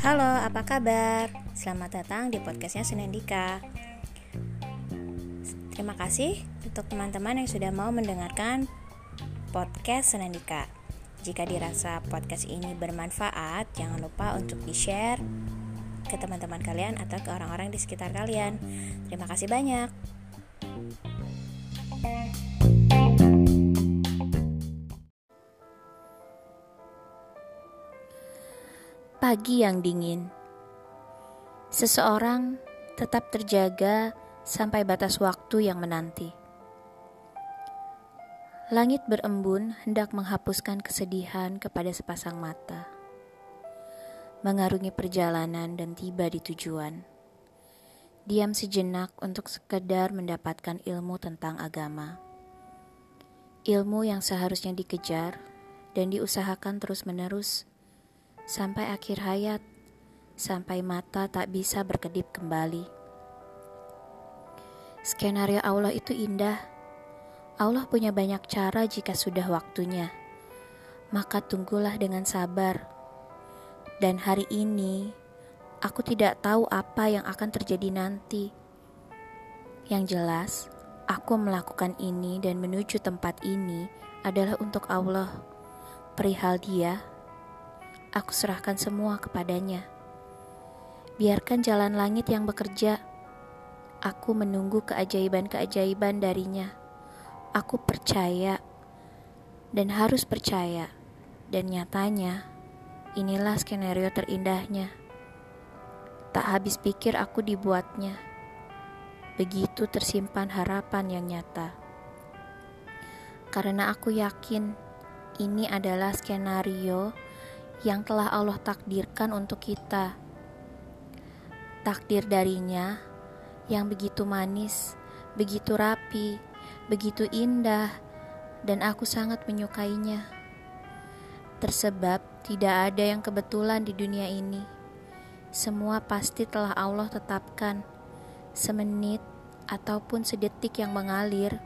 Halo, apa kabar? Selamat datang di podcastnya Senendika. Terima kasih untuk teman-teman yang sudah mau mendengarkan podcast Senendika. Jika dirasa podcast ini bermanfaat, jangan lupa untuk di-share ke teman-teman kalian atau ke orang-orang di sekitar kalian. Terima kasih banyak. Pagi yang dingin. Seseorang tetap terjaga sampai batas waktu yang menanti. Langit berembun hendak menghapuskan kesedihan kepada sepasang mata. Mengarungi perjalanan dan tiba di tujuan. Diam sejenak untuk sekedar mendapatkan ilmu tentang agama. Ilmu yang seharusnya dikejar dan diusahakan terus-menerus sampai akhir hayat, sampai mata tak bisa berkedip kembali. Skenario Allah itu indah. Allah punya banyak cara jika sudah waktunya. Maka tunggulah dengan sabar. Dan hari ini, aku tidak tahu apa yang akan terjadi nanti. Yang jelas, aku melakukan ini dan menuju tempat ini adalah untuk Allah. Perihal Dia, aku serahkan semua kepadanya. Biarkan jalan langit yang bekerja. Aku menunggu keajaiban-keajaiban darinya. Aku percaya dan harus percaya. Dan nyatanya, inilah skenario terindahnya. Tak habis pikir aku dibuatnya. Begitu tersimpan harapan yang nyata. Karena aku yakin ini adalah skenario yang telah Allah takdirkan untuk kita. Takdir darinya yang begitu manis, begitu rapi, begitu indah, dan aku sangat menyukainya. Tersebab tidak ada yang kebetulan di dunia ini. Semua pasti telah Allah tetapkan. Semenit ataupun sedetik yang mengalir,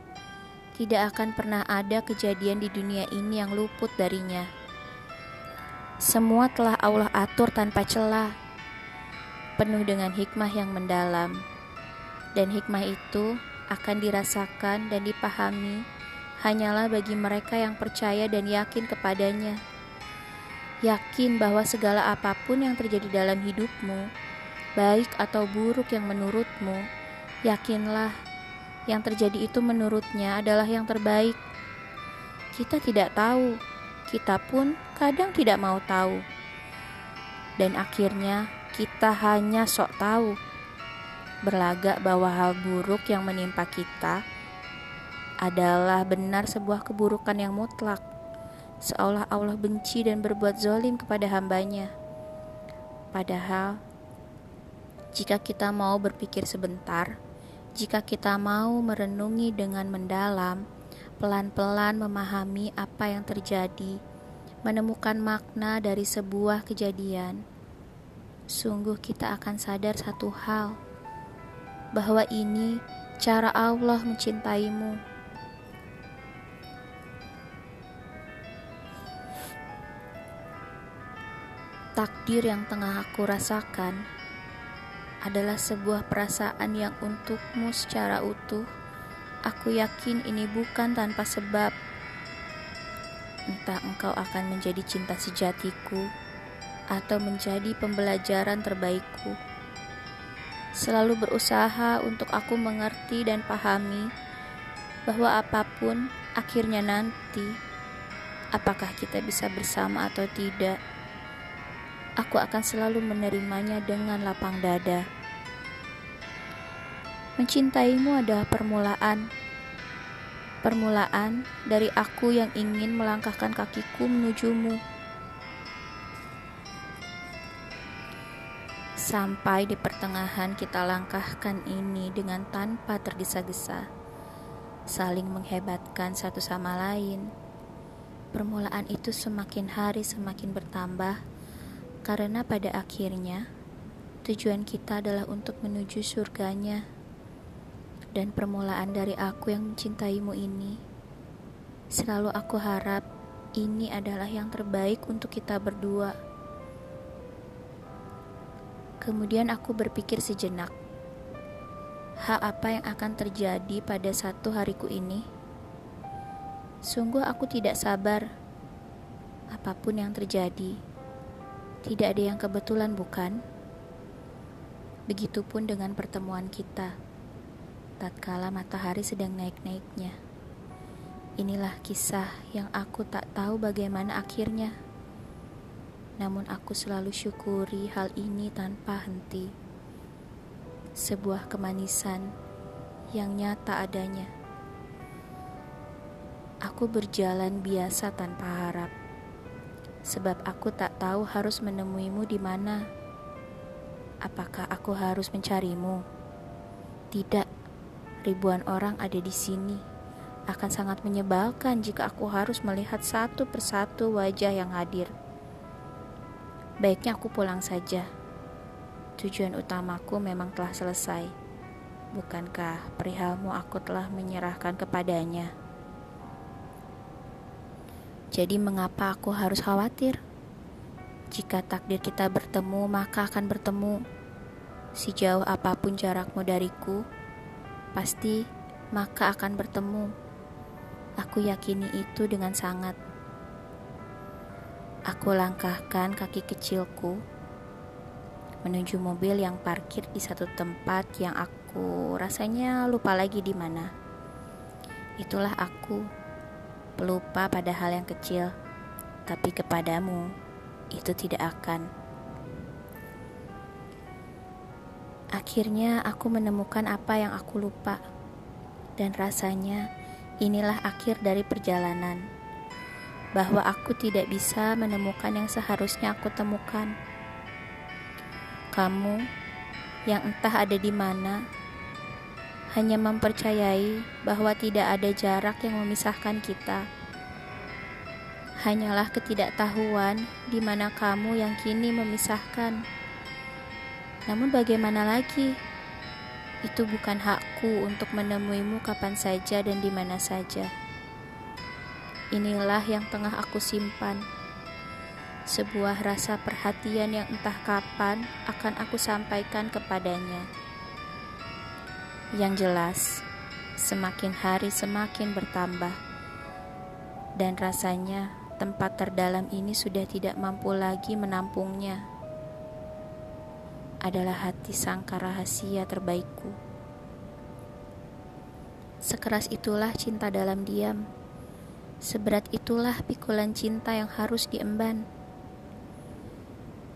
tidak akan pernah ada kejadian di dunia ini yang luput darinya. Semua telah Allah atur tanpa celah, penuh dengan hikmah yang mendalam, dan hikmah itu akan dirasakan dan dipahami hanyalah bagi mereka yang percaya dan yakin kepadanya. Yakin bahwa segala apa pun yang terjadi dalam hidupmu, baik atau buruk yang menurutmu, yakinlah yang terjadi itu menurutnya adalah yang terbaik. Kita tidak tahu kita pun kadang tidak mau tahu. Dan akhirnya kita hanya sok tahu. Berlagak bahwa hal buruk yang menimpa kita adalah benar sebuah keburukan yang mutlak. Seolah Allah benci dan berbuat zolim kepada hambanya. Padahal, jika kita mau berpikir sebentar, jika kita mau merenungi dengan mendalam, pelan-pelan memahami apa yang terjadi, menemukan makna dari sebuah kejadian, sungguh kita akan sadar satu hal, bahwa ini cara Allah mencintaimu. Takdir yang tengah aku rasakan adalah sebuah perasaan yang untukmu secara utuh Aku yakin ini bukan tanpa sebab. Entah engkau akan menjadi cinta sejatiku atau menjadi pembelajaran terbaikku. Selalu berusaha untuk aku mengerti dan pahami bahwa apa pun akhirnya nanti, apakah kita bisa bersama atau tidak, aku akan selalu menerimanya dengan lapang dada. Mencintaimu adalah permulaan. Permulaan dari aku yang ingin melangkahkan kakiku menujumu. Sampai di pertengahan kita langkahkan ini dengan tanpa tergesa-gesa. Saling menghebatkan satu sama lain. Permulaan itu semakin hari semakin bertambah karena pada akhirnya tujuan kita adalah untuk menuju surganya dan permulaan dari aku yang mencintaimu ini. Selalu aku harap ini adalah yang terbaik untuk kita berdua. Kemudian aku berpikir sejenak, hal apa yang akan terjadi pada satu hariku ini? Sungguh aku tidak sabar. Apa pun yang terjadi, tidak ada yang kebetulan, bukan? Begitupun dengan pertemuan kita, tatkala matahari sedang naik-naiknya. Inilah kisah yang aku tak tahu bagaimana akhirnya. Namun aku selalu syukuri hal ini tanpa henti. Sebuah kemanisan yang nyata adanya. Aku berjalan biasa tanpa harap. Sebab aku tak tahu harus menemuimu di mana. Apakah aku harus mencarimu? Tidak. Ribuan orang ada di sini akan sangat menyebalkan jika aku harus melihat satu persatu wajah yang hadir. Baiknya aku pulang saja. Tujuan utamaku memang telah selesai. Bukankah perihalmu aku telah menyerahkan kepadanya? Jadi mengapa aku harus khawatir? Jika takdir kita bertemu, maka akan bertemu. Sejauh apa pun jarakmu dariku, pasti maka akan bertemu. Aku yakini itu dengan sangat. Aku langkahkan kaki kecilku menuju mobil yang parkir di satu tempat yang aku rasanya lupa lagi di mana. Itulah aku, pelupa pada hal yang kecil, tapi kepadamu itu tidak akan. Akhirnya aku menemukan apa yang aku lupa, dan rasanya inilah akhir dari perjalanan, bahwa aku tidak bisa menemukan yang seharusnya aku temukan. Kamu yang entah ada di mana, hanya mempercayai bahwa tidak ada jarak yang memisahkan kita. Hanyalah ketidaktahuan di mana kamu yang kini memisahkan. Namun, bagaimana lagi? Itu bukan hakku untuk menemuimu kapan saja dan di mana saja. Inilah yang tengah aku simpan. Sebuah rasa perhatian yang entah kapan akan aku sampaikan kepadanya. Yang jelas, semakin hari semakin bertambah. Dan rasanya tempat terdalam ini sudah tidak mampu lagi menampungnya adalah hati sangka rahasia terbaikku. Sekeras itulah cinta dalam diam. Seberat itulah pikulan cinta yang harus diemban.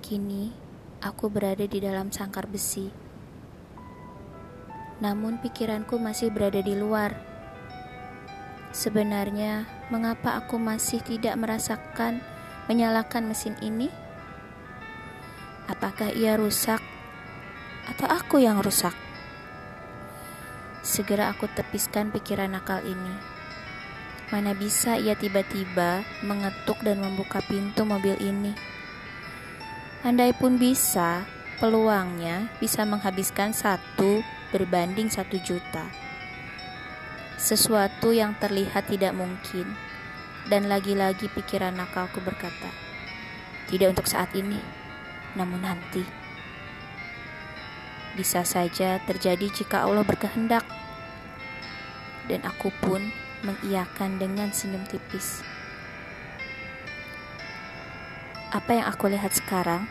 Kini aku berada di dalam sangkar besi. Namun pikiranku masih berada di luar. Sebenarnya, mengapa aku masih tidak merasakan menyalakan mesin ini? Apakah ia rusak atau aku yang rusak? Segera aku tepiskan pikiran nakal ini. Mana bisa ia tiba-tiba mengetuk dan membuka pintu mobil ini. Andai pun bisa, peluangnya bisa menghabiskan satu berbanding satu juta. Sesuatu yang terlihat tidak mungkin. Dan lagi-lagi pikiran nakalku berkata, tidak untuk saat ini, namun nanti bisa saja terjadi jika Allah berkehendak. Dan aku pun mengiyakan dengan senyum tipis. Apa yang aku lihat sekarang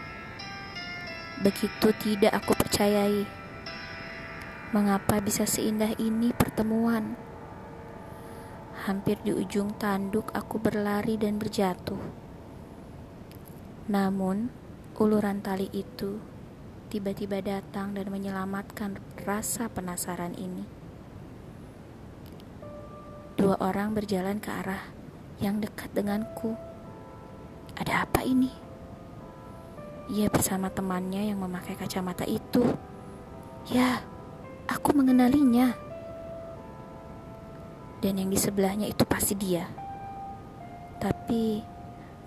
begitu tidak aku percayai. Mengapa bisa seindah ini pertemuan? Hampir di ujung tanduk aku berlari dan berjatuh. Namun, uluran tali itu tiba-tiba datang dan menyelamatkan rasa penasaran ini. Dua orang berjalan ke arah yang dekat denganku. Ada apa ini? Ia bersama temannya yang memakai kacamata itu. Ya, aku mengenalinya. Dan yang di sebelahnya itu pasti dia. Tapi,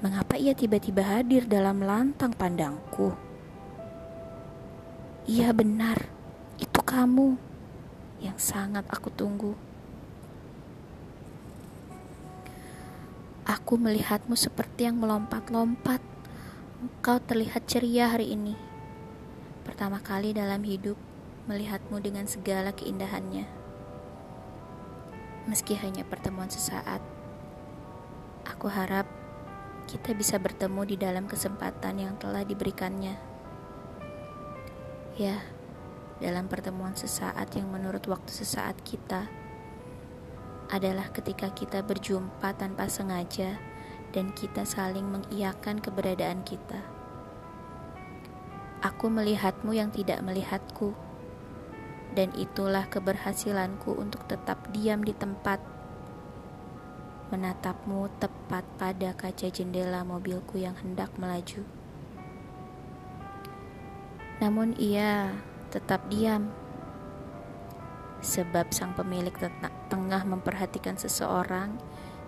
mengapa ia tiba-tiba hadir dalam lantang pandangku? Iya benar, itu kamu yang sangat aku tunggu. Aku melihatmu seperti yang melompat-lompat. Engkau terlihat ceria hari ini. Pertama kali dalam hidup melihatmu dengan segala keindahannya. Meski hanya pertemuan sesaat, aku harap kita bisa bertemu di dalam kesempatan yang telah diberikannya. Ya, dalam pertemuan sesaat yang menurut waktu sesaat kita adalah ketika kita berjumpa tanpa sengaja dan kita saling mengiyakan keberadaan kita. Aku melihatmu yang tidak melihatku, dan itulah keberhasilanku untuk tetap diam di tempat, menatapmu tepat pada kaca jendela mobilku yang hendak melaju. Namun ia tetap diam. Sebab sang pemilik tengah memperhatikan seseorang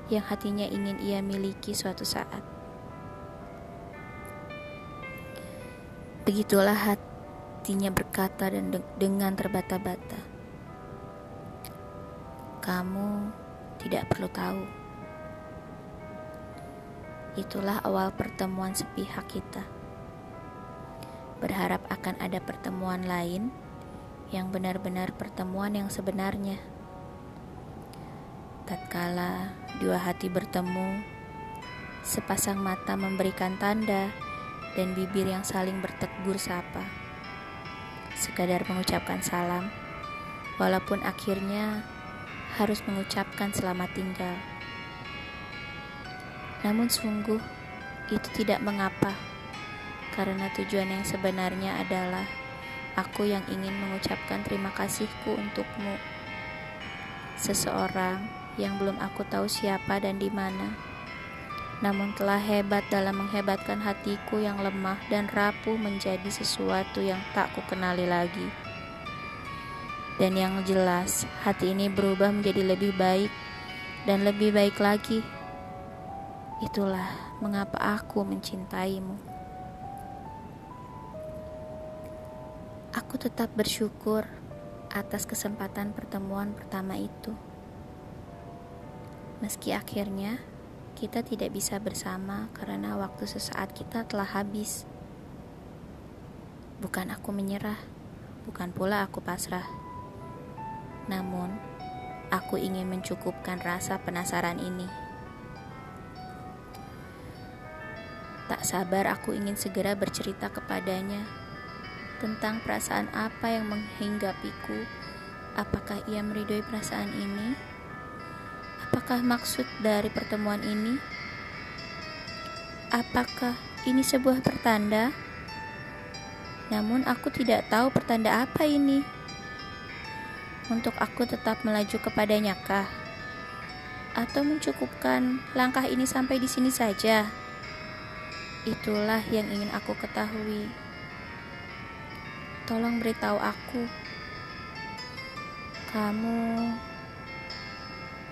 yang hatinya ingin ia miliki suatu saat. Begitulah hatinya berkata dan de dengan terbata-bata. Kamu tidak perlu tahu. Itulah awal pertemuan sepihak kita berharap akan ada pertemuan lain yang benar-benar pertemuan yang sebenarnya. Tatkala dua hati bertemu, sepasang mata memberikan tanda dan bibir yang saling bertegur sapa. Sekadar mengucapkan salam, walaupun akhirnya harus mengucapkan selamat tinggal. Namun sungguh itu tidak mengapa karena tujuan yang sebenarnya adalah aku yang ingin mengucapkan terima kasihku untukmu. Seseorang yang belum aku tahu siapa dan di mana, namun telah hebat dalam menghebatkan hatiku yang lemah dan rapuh menjadi sesuatu yang tak ku kenali lagi. Dan yang jelas, hati ini berubah menjadi lebih baik dan lebih baik lagi. Itulah mengapa aku mencintaimu. Aku tetap bersyukur atas kesempatan pertemuan pertama itu. Meski akhirnya kita tidak bisa bersama karena waktu sesaat kita telah habis. Bukan aku menyerah, bukan pula aku pasrah. Namun, aku ingin mencukupkan rasa penasaran ini. Tak sabar aku ingin segera bercerita kepadanya tentang perasaan apa yang menghinggapiku. Apakah ia meridoi perasaan ini? Apakah maksud dari pertemuan ini? Apakah ini sebuah pertanda? Namun aku tidak tahu pertanda apa ini. Untuk aku tetap melaju kepadanya kah? Atau mencukupkan langkah ini sampai di sini saja? Itulah yang ingin aku ketahui. Tolong beritahu aku. Kamu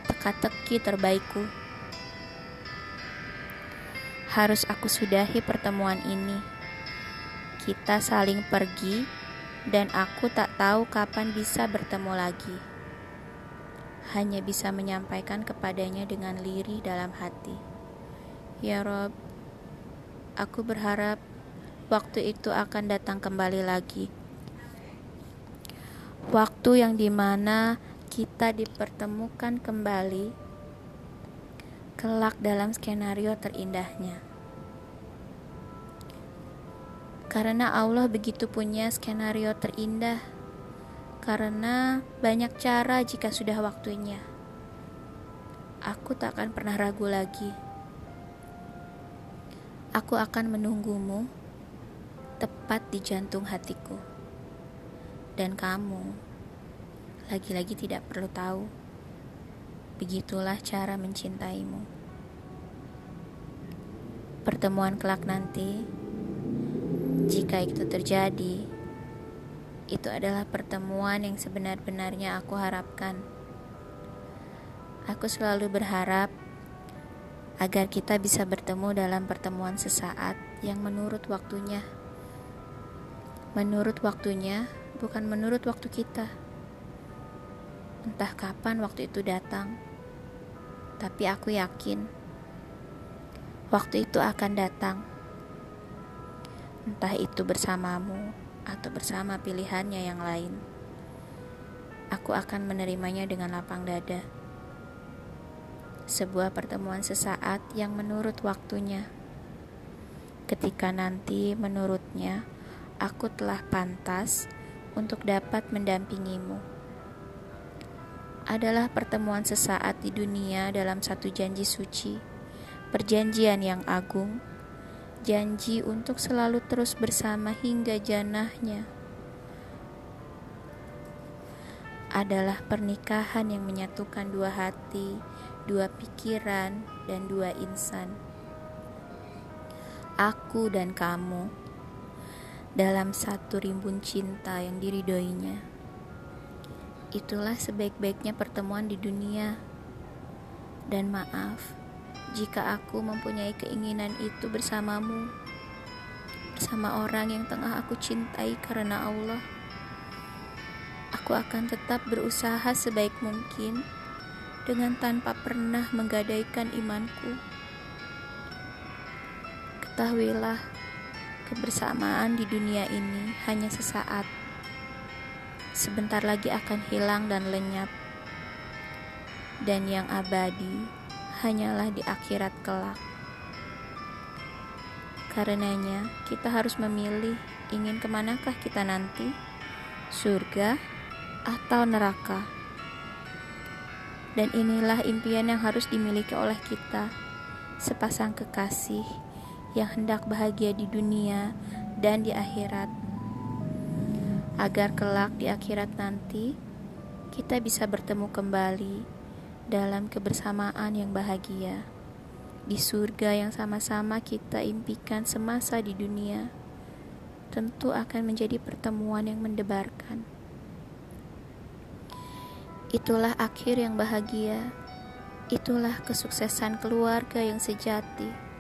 teka-teki terbaikku. Harus aku sudahi pertemuan ini. Kita saling pergi dan aku tak tahu kapan bisa bertemu lagi. Hanya bisa menyampaikan kepadanya dengan lirih dalam hati. Ya Rob, aku berharap waktu itu akan datang kembali lagi waktu yang di mana kita dipertemukan kembali kelak dalam skenario terindahnya. Karena Allah begitu punya skenario terindah, karena banyak cara jika sudah waktunya. Aku tak akan pernah ragu lagi. Aku akan menunggumu tepat di jantung hatiku dan kamu lagi-lagi tidak perlu tahu. Begitulah cara mencintaimu. Pertemuan kelak nanti, jika itu terjadi, itu adalah pertemuan yang sebenar-benarnya aku harapkan. Aku selalu berharap agar kita bisa bertemu dalam pertemuan sesaat yang menurut waktunya. Menurut waktunya, bukan menurut waktu kita. Entah kapan waktu itu datang, tapi aku yakin waktu itu akan datang. Entah itu bersamamu atau bersama pilihannya yang lain. Aku akan menerimanya dengan lapang dada. Sebuah pertemuan sesaat yang menurut waktunya. Ketika nanti menurutnya aku telah pantas untuk dapat mendampingimu. Adalah pertemuan sesaat di dunia dalam satu janji suci, perjanjian yang agung janji untuk selalu terus bersama hingga janahnya adalah pernikahan yang menyatukan dua hati, dua pikiran, dan dua insan. Aku dan kamu dalam satu rimbun cinta yang diridoinya. Itulah sebaik-baiknya pertemuan di dunia. Dan maaf, jika aku mempunyai keinginan itu bersamamu, bersama orang yang tengah aku cintai karena Allah. Aku akan tetap berusaha sebaik mungkin dengan tanpa pernah menggadaikan imanku. Ketahuilah, kebersamaan di dunia ini hanya sesaat. Sebentar lagi akan hilang dan lenyap. Dan yang abadi hanyalah di akhirat kelak. Karenanya, kita harus memilih ingin ke manakah kita nanti, surga atau neraka. Dan inilah impian yang harus dimiliki oleh kita, sepasang kekasih yang hendak bahagia di dunia dan di akhirat. Agar kelak di akhirat nanti, kita bisa bertemu kembali dalam kebersamaan yang bahagia di surga yang sama-sama kita impikan semasa di dunia, tentu akan menjadi pertemuan yang mendebarkan. Itulah akhir yang bahagia, itulah kesuksesan keluarga yang sejati.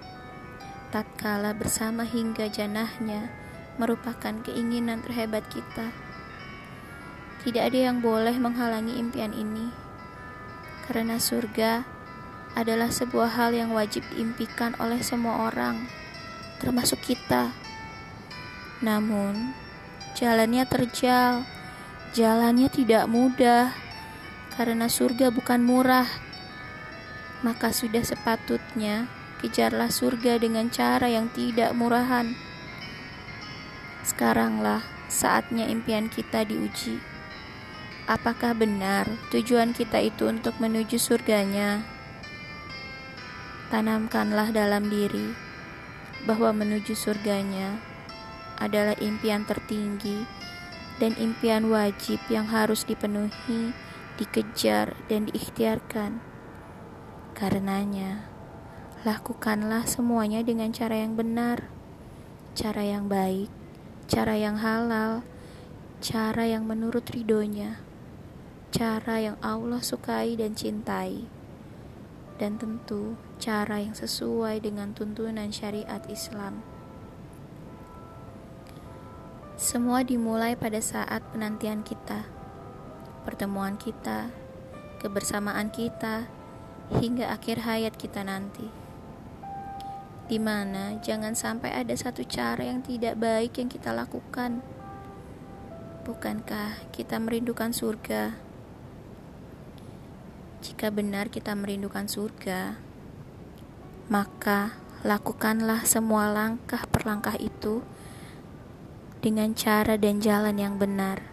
Tatkala bersama hingga janahnya merupakan keinginan terhebat kita. Tidak ada yang boleh menghalangi impian ini karena surga adalah sebuah hal yang wajib diimpikan oleh semua orang, termasuk kita. Namun, jalannya terjal, jalannya tidak mudah, karena surga bukan murah. Maka sudah sepatutnya kejarlah surga dengan cara yang tidak murahan. Sekaranglah saatnya impian kita diuji. Apakah benar tujuan kita itu untuk menuju surganya? Tanamkanlah dalam diri bahwa menuju surganya adalah impian tertinggi dan impian wajib yang harus dipenuhi, dikejar, dan diikhtiarkan. Karenanya, lakukanlah semuanya dengan cara yang benar, cara yang baik, cara yang halal, cara yang menurut ridhonya cara yang Allah sukai dan cintai, dan tentu cara yang sesuai dengan tuntunan syariat Islam. Semua dimulai pada saat penantian kita, pertemuan kita, kebersamaan kita, hingga akhir hayat kita nanti. Di mana jangan sampai ada satu cara yang tidak baik yang kita lakukan. Bukankah kita merindukan surga? Jika benar kita merindukan surga, maka lakukanlah semua langkah per langkah itu dengan cara dan jalan yang benar.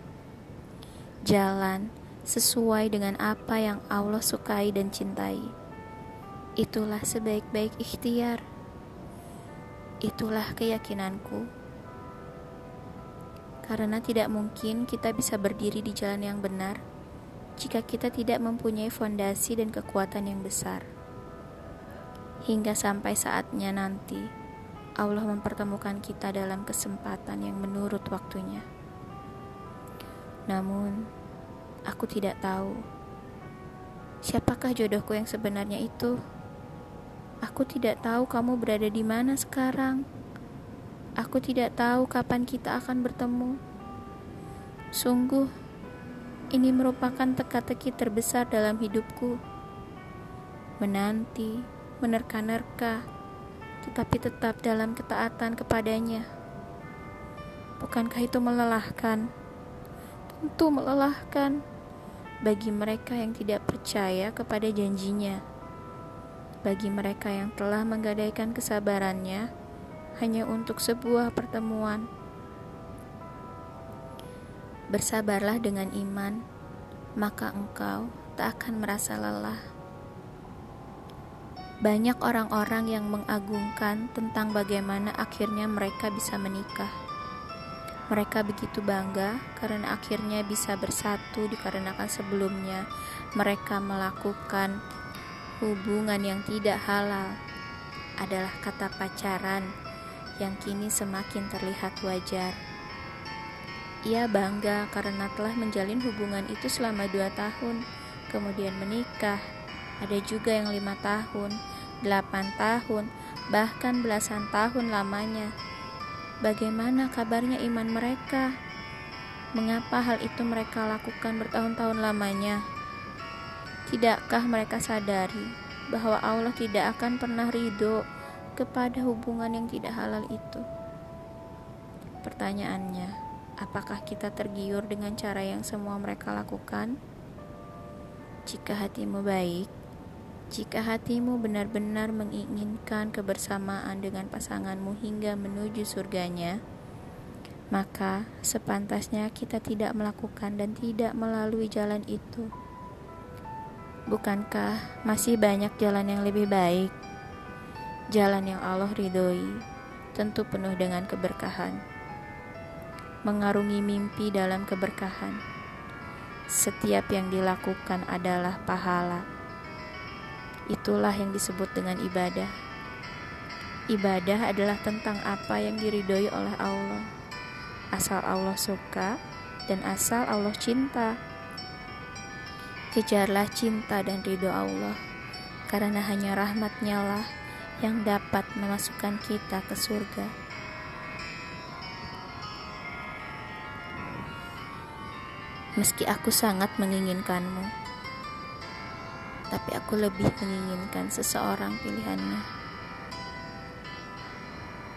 Jalan sesuai dengan apa yang Allah sukai dan cintai. Itulah sebaik-baik ikhtiar. Itulah keyakinanku. Karena tidak mungkin kita bisa berdiri di jalan yang benar jika kita tidak mempunyai fondasi dan kekuatan yang besar. Hingga sampai saatnya nanti, Allah mempertemukan kita dalam kesempatan yang menurut waktunya. Namun, aku tidak tahu siapakah jodohku yang sebenarnya itu. Aku tidak tahu kamu berada di mana sekarang. Aku tidak tahu kapan kita akan bertemu. Sungguh, ini merupakan teka-teki terbesar dalam hidupku. Menanti, menerka-nerka, tetapi tetap dalam ketaatan kepadanya. Bukankah itu melelahkan? Tentu melelahkan bagi mereka yang tidak percaya kepada janjinya. Bagi mereka yang telah menggadaikan kesabarannya hanya untuk sebuah pertemuan. Bersabarlah dengan iman, maka engkau tak akan merasa lelah. Banyak orang-orang yang mengagungkan tentang bagaimana akhirnya mereka bisa menikah. Mereka begitu bangga karena akhirnya bisa bersatu dikarenakan sebelumnya mereka melakukan hubungan yang tidak halal adalah kata pacaran yang kini semakin terlihat wajar. Ia bangga karena telah menjalin hubungan itu selama dua tahun, kemudian menikah, ada juga yang lima tahun, delapan tahun, bahkan belasan tahun lamanya. Bagaimana kabarnya iman mereka? Mengapa hal itu mereka lakukan bertahun-tahun lamanya? Tidakkah mereka sadari bahwa Allah tidak akan pernah ridho kepada hubungan yang tidak halal itu? Pertanyaannya, apakah kita tergiur dengan cara yang semua mereka lakukan? Jika hatimu baik, jika hatimu benar-benar menginginkan kebersamaan dengan pasanganmu hingga menuju surganya, maka sepantasnya kita tidak melakukan dan tidak melalui jalan itu. Bukankah masih banyak jalan yang lebih baik? Jalan yang Allah ridhoi, tentu penuh dengan keberkahan. Mengarungi mimpi dalam keberkahan. Setiap yang dilakukan adalah pahala Itulah yang disebut dengan ibadah. Ibadah adalah tentang apa yang diridhoi oleh Allah. Asal Allah suka dan asal Allah cinta. Kejarlah cinta dan ridho Allah, karena hanya rahmatnya lah yang dapat memasukkan kita ke surga. Meski aku sangat menginginkanmu, tapi aku lebih menginginkan seseorang pilihannya.